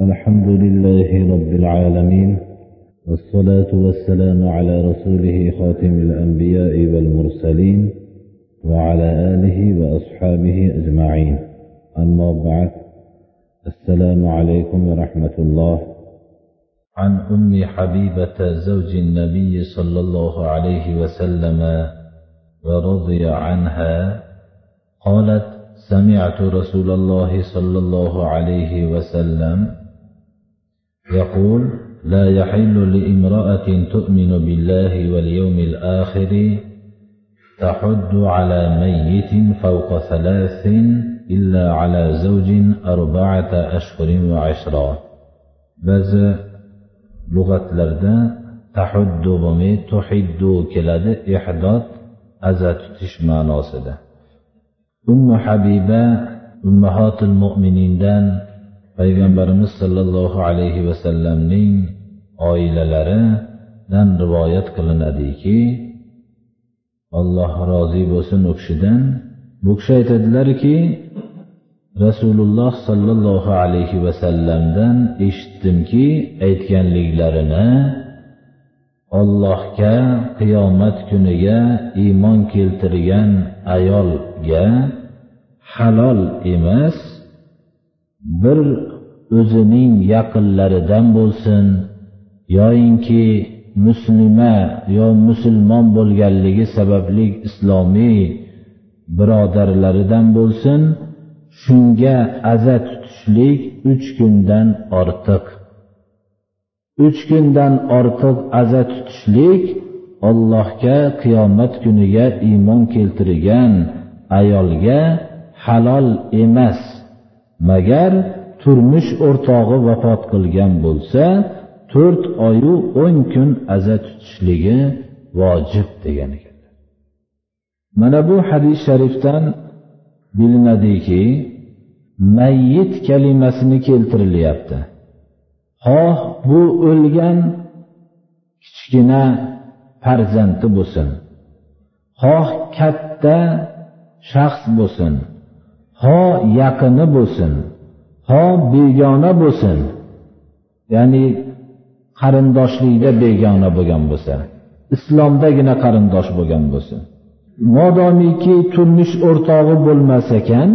الحمد لله رب العالمين والصلاة والسلام على رسوله خاتم الأنبياء والمرسلين وعلى آله وأصحابه أجمعين. أما بعد السلام عليكم ورحمة الله. عن أم حبيبة زوج النبي صلى الله عليه وسلم ورضي عنها قالت سمعت رسول الله صلى الله عليه وسلم يقول لا يحل لامرأة تؤمن بالله واليوم الآخر تحد على ميت فوق ثلاث إلا على زوج أربعة أشهر وعشرة بز لغة لردة تحد بمي تحد كلاد إحداد أزا تتش معناسده أم حبيبة أمهات المؤمنين دان payg'ambarimiz sollallohu alayhi vasallamning oilalaridan rivoyat qilinadiki alloh rozi bo'lsin u kishidan. Bu kishi aytadilarki rasululloh sollallohu alayhi vasallamdan eshitdimki aytganliklarini ollohga qiyomat kuniga iymon keltirgan ayolga halol emas bir o'zining yaqinlaridan bo'lsin yoyinki muslima yo musulmon bo'lganligi sababli islomiy birodarlaridan bo'lsin shunga aza tutishlik uch kundan ortiq. Uch kundan ortiq aza tutishlik allohga qiyomat kuniga iymon keltirgan ayolga halol emas. Magar turmush o'rtog'i vafot qilgan bo'lsa to'rt oyu o'n kun aza tutishligi vojib degan ekanlar mana bu hadis sharifdan bilinadiki mayyit kalimasini keltirilyapti. Xoh bu o'lgan kichkina farzandi bo'lsin. Xoh katta shaxs bo'lsin. Ho yaqini bo'lsin. Ho begona bo'lsin. Ya'ni qarindoshlikda begona bo'lgan bo'lsa islomdagina qarindosh bo'lgan bo'lsin modomiki turmush o'rtog'i bo'lmas ekan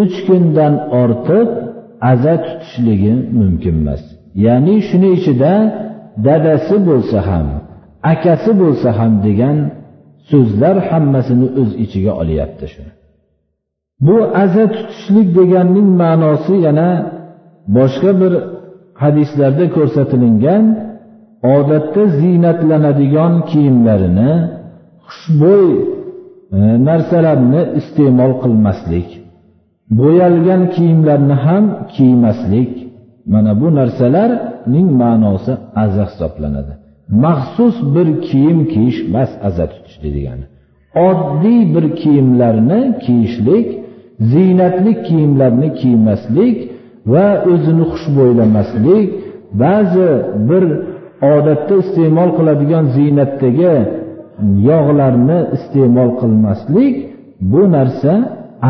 uch kundan ortiq aza tutishligi mumkin emas. Ya'ni shuni ichida dadasi bo'lsa ham akasi bo'lsa ham degan so'zlar hammasini o'z ichiga olyapti shuni bu aza tutishlik deganning ma'nosi yana boshqa bir hadislarda ko'rsatilingan odatda ziynatlanadigan kiyimlarini xushbo'y e, narsalarni iste'mol qilmaslik bo'yalgan kiyimlarni ham kiymaslik. Mana bu narsalarning ma'nosi aza hisoblanadi. Maxsus bir kiyim kiyish emas aza tutish degani oddiy bir kiyimlarni kiyishlik ziynatli kiyimlarni kiymaslik va o'zini xushbo'ylamaslik ba'zi bir odatda iste'mol qiladigan ziynatdagi yog'larni iste'mol qilmaslik bu narsa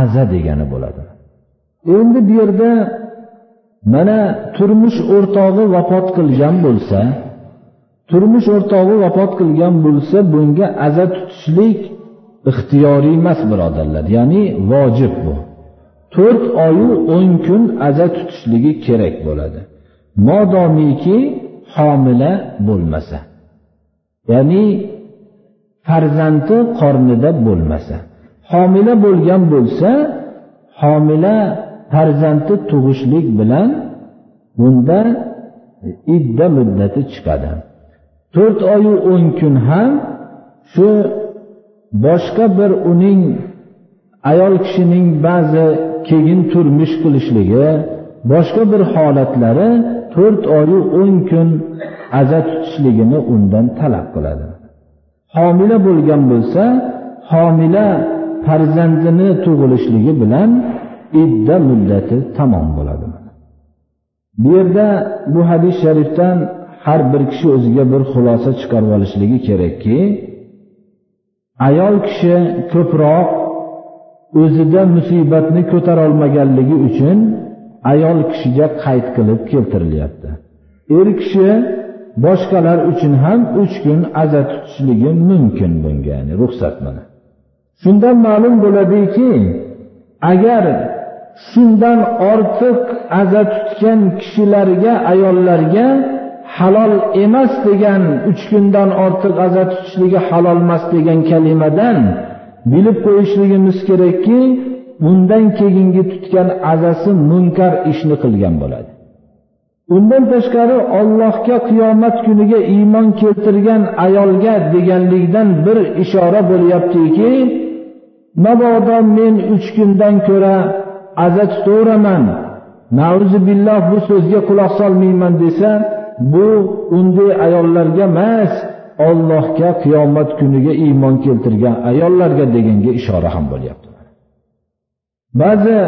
aza degani bo'ladi. Endi bu yerda mana turmush o'rtog'i vafot qilgan bo'lsa turmush o'rtog'i vafot qilgan bo'lsa bunga aza tutishlik ixtiyoriy emas birodarlar. Ya'ni vojib bu. To'rt oyu o'n kun aza tutishligi kerak bo'ladi. Modomiki homila bo'lmasa ya'ni farzandi qornida bo'lmasa homila bo'lgan bo'lsa homila farzandi tug'ishlik bilan bunda idda muddati chiqadi. To'rt oyu o'n kun ham shu boshqa bir uning ayol kishining ba'zi keyin turmush qilishligi boshqa bir holatlari to'rt oyu o'n kun aza tutishligini undan talab qiladi. Homila bo'lgan bo'lsa homila farzandini tug'ilishligi bilan idda muddati tamom bo'ladi. Bu yerda bu hadis sharifdan har bir kishi o'ziga bir xulosa chiqarib olishligi kerakki ayol kishi ko'proq o'zida musibatni ko'tarolmaganligi uchun ayol kishiga qayd qilib keltirilyapti. Er kishi boshqalar uchun ham uch kun aza tutishligi mumkin bunga ya'ni ruxsat mana. Shundan ma'lum bo'ladiki agar shundan ortiq aza tutgan kishilarga ayollarga halol emas degan uch kundan ortiq aza tutishligi halol emas degan kalimadan bilib qo'yishligimiz kerakki undan keyingi tutgan azasi munkar ishni qilgan bo'ladi. Undan tashqari ollohga qiyomat kuniga iymon keltirgan ayolga deganlikdan bir ishora bo'lyaptiki mabodo men uch kundan ko'ra aza tutaveraman nauzubilloh bu so'zga quloq solmayman desa bu unday ayollarga emas ollohga qiyomat kuniga iymon keltirgan ayollarga deganga ishora ham bo'lyapti. Ba'zi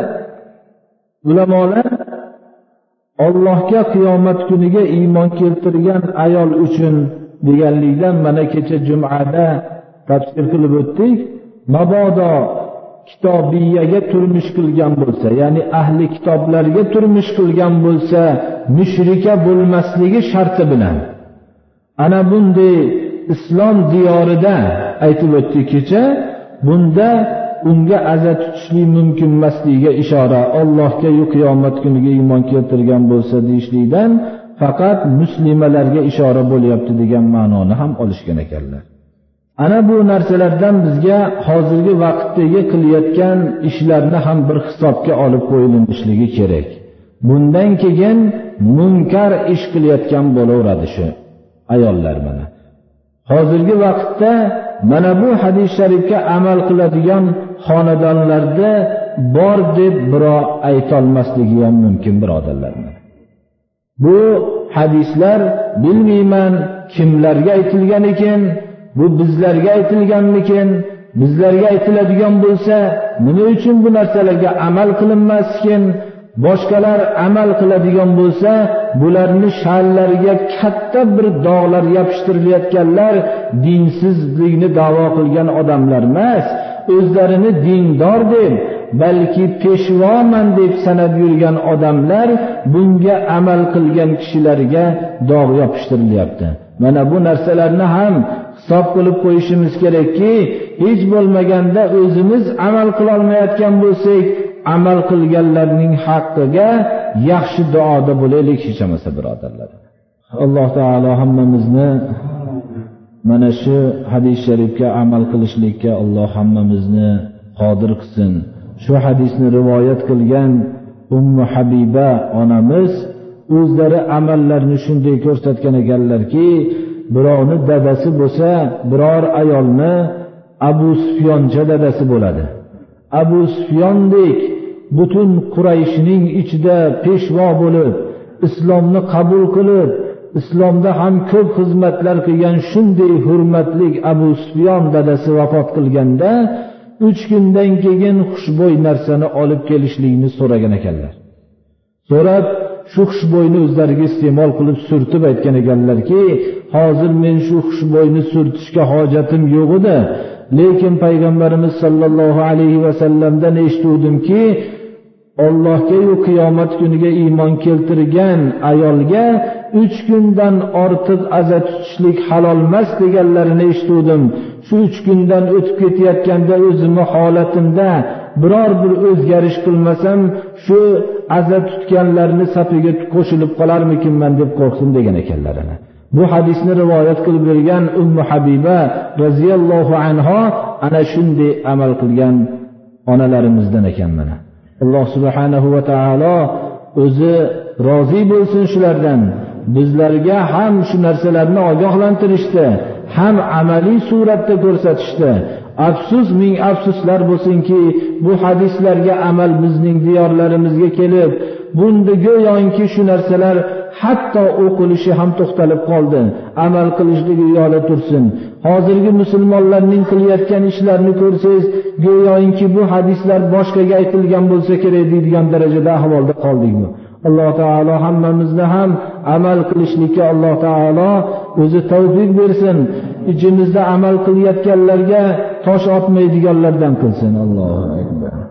ulamolar ollohga qiyomat kuniga iymon keltirgan ayol uchun deganlikdan mana kecha jumada tafsir qilib o'tdik. Mabodo kitobiyaga turmush qilgan bo'lsa ya'ni ahli kitoblarga turmush qilgan bo'lsa mushrika bo'lmasligi sharti bilan. Ana bunday islom diyorida aytib o'tdik kecha bunda unga aza tutishlik mumkin emasligiga ishora ollohga yu qiyomat kuniga iymon keltirgan bo'lsa deyishlikdan faqat muslimalarga ishora bo'lyapti degan ma'noni ham olishgan ekanlar. Ana bu narsalardan bizga hozirgi vaqtdagi qilayotgan ishlarni ham bir hisobga olib qo'yilishligi kerak. Bundan keyin munkar ish qilayotgan bo'laveradi shu ayollar mana. Hozirgi vaqtda mana bu hadis sharifga amal qiladigan xonadonlarda bor deb birov aytolmasligi ham mumkin birodarlar bu hadislar bilmayman kimlarga aytilgan ekan bu bizlarga aytilganmikin? Bizlarga aytiladigan bo'lsa nima uchun bu narsalarga amal qilinmaskin? Boshqalar amal qiladigan bo'lsa bularni sha'nlariga katta bir dog'lar yopishtirilayotganlar dinsizlikni davo qilgan odamlar emas o'zlarini dindor deb balki peshvoman deb sanab yurgan odamlar bunga amal qilgan kishilarga dog' yopishtirilyapti mana bu narsalarni ham hisob qilib qo'yishimiz kerakki hech bo'lmaganda o'zimiz amal qilolmayotgan bo'lsak amal qilganlarning haqqiga yaxshi duoda bo'laylik hech bo'lmasa birodarlar. Alloh taolo hammamizni mana shu hadis sharifga amal qilishlikka alloh hammamizni qodir qilsin. Shu hadisni rivoyat qilgan ummu habiba onamiz o'zlari amallarni shunday ko'rsatgan ekanlarki birovni dadasi bo'lsa biror ayolni abu sufyoncha dadasi bo'ladi. Abu sufyondek butun qurayshning ichida peshvo bo'lib islomni qabul qilib islomda ham ko'p xizmatlar qilgan shunday hurmatli abu sufyon dadasi vafot qilganda uch kundan keyin xushbo'y narsani olib kelishlikni so'ragan ekanlar. So'rab shu xushbo'yni o'zlariga iste'mol qilib surtib aytgan ekanlarki hozir men shu xushbo'yni surtishga hojatim yo'q edi. Lekin payg'ambarimiz sollallohu alayhi vasallamdan eshituvdimki ollohgayu qiyomat kuniga iymon keltirgan ayolga uch kundan ortiq aza tutishlik halol emas deganlarini eshituvdim. Shu uch kundan o'tib ketayotganda o'zimni holatimda biror bir o'zgarish qilmasam shu aza tutganlarni safiga qo'shilib qolarmikinman deb qo'rqdim degan ekanlar bu hadisni rivoyat qilib bergan ummu habiba roziyallohu anho ana shunday amal qilgan onalarimizdan ekan mana. Alloh subhanahu va taolo o'zi rozi bo'lsin shulardan. Bizlarga ham shu narsalarni ogohlantirishdi ham amaliy suratda ko'rsatishdi. Afsus ming afsuslar bo'lsinki bu hadislarga amal bizning diyorlarimizga kelib bunda go'yoki shu narsalar hatto o'qilishi ham to'xtalib qoldi. Amal qilishligi uyoqda tursin. Hozirgi musulmonlarning qilayotgan ishlarini ko'rsangiz go'yoki bu hadislar boshqaga aytilgan bo'lsa kerak deydigan darajada ahvolda qoldik alloh taolo hammamizni ham amal qilishlikka alloh taolo o'zi tavfiq bersin ichimizda amal qilayotganlarga tosh otmaydiganlardan qilsin. Allohu akbar.